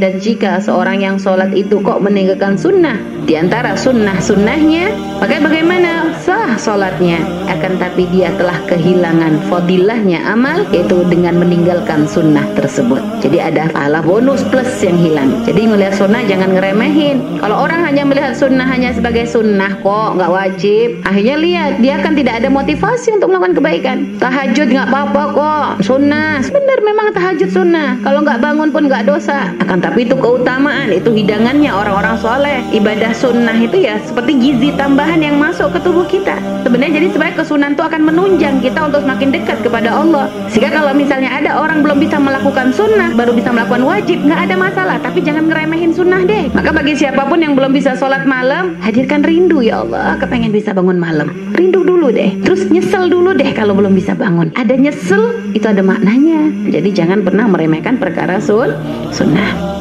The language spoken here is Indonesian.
Dan jika seorang yang sholat itu kok meninggalkan sunnah di antara sunnah-sunnahnya, maka bagaimana sah sholatnya? Akan tapi dia telah kehilangan fadilahnya amal yaitu dengan meninggalkan sunnah tersebut. Jadi ada pahala bonus plus yang hilang. Jadi melihat sunnah jangan ngeremehin. Kalau orang hanya melihat sunnah hanya sebagai sunnah kok nggak wajib, akhirnya lihat dia akan tidak ada motivasi untuk melakukan kebaikan. Tahajud nggak apa-apa kok, sunnah. Benar memang sunnah. Kalau nggak bangun pun nggak dosa. Akan tapi itu keutamaan, itu hidangannya orang-orang soleh. Ibadah sunnah itu ya seperti gizi tambahan yang masuk ke tubuh kita. Sebenarnya jadi sebenarnya kesunan itu akan menunjang kita untuk semakin dekat kepada Allah. Sehingga kalau misalnya ada orang belum bisa melakukan sunnah, baru bisa melakukan wajib, nggak ada masalah. Tapi jangan ngeremehin sunnah deh. Maka bagi siapa pun yang belum bisa sholat malam, hadirkan rindu ya Allah. Kepengen bisa bangun malam. Rindu dulu deh. Terus nyesel dulu deh kalau belum bisa bangun. Ada nyesel, itu ada maknanya. Jadi jangan pernah meremehkan perkara sun, sunnah.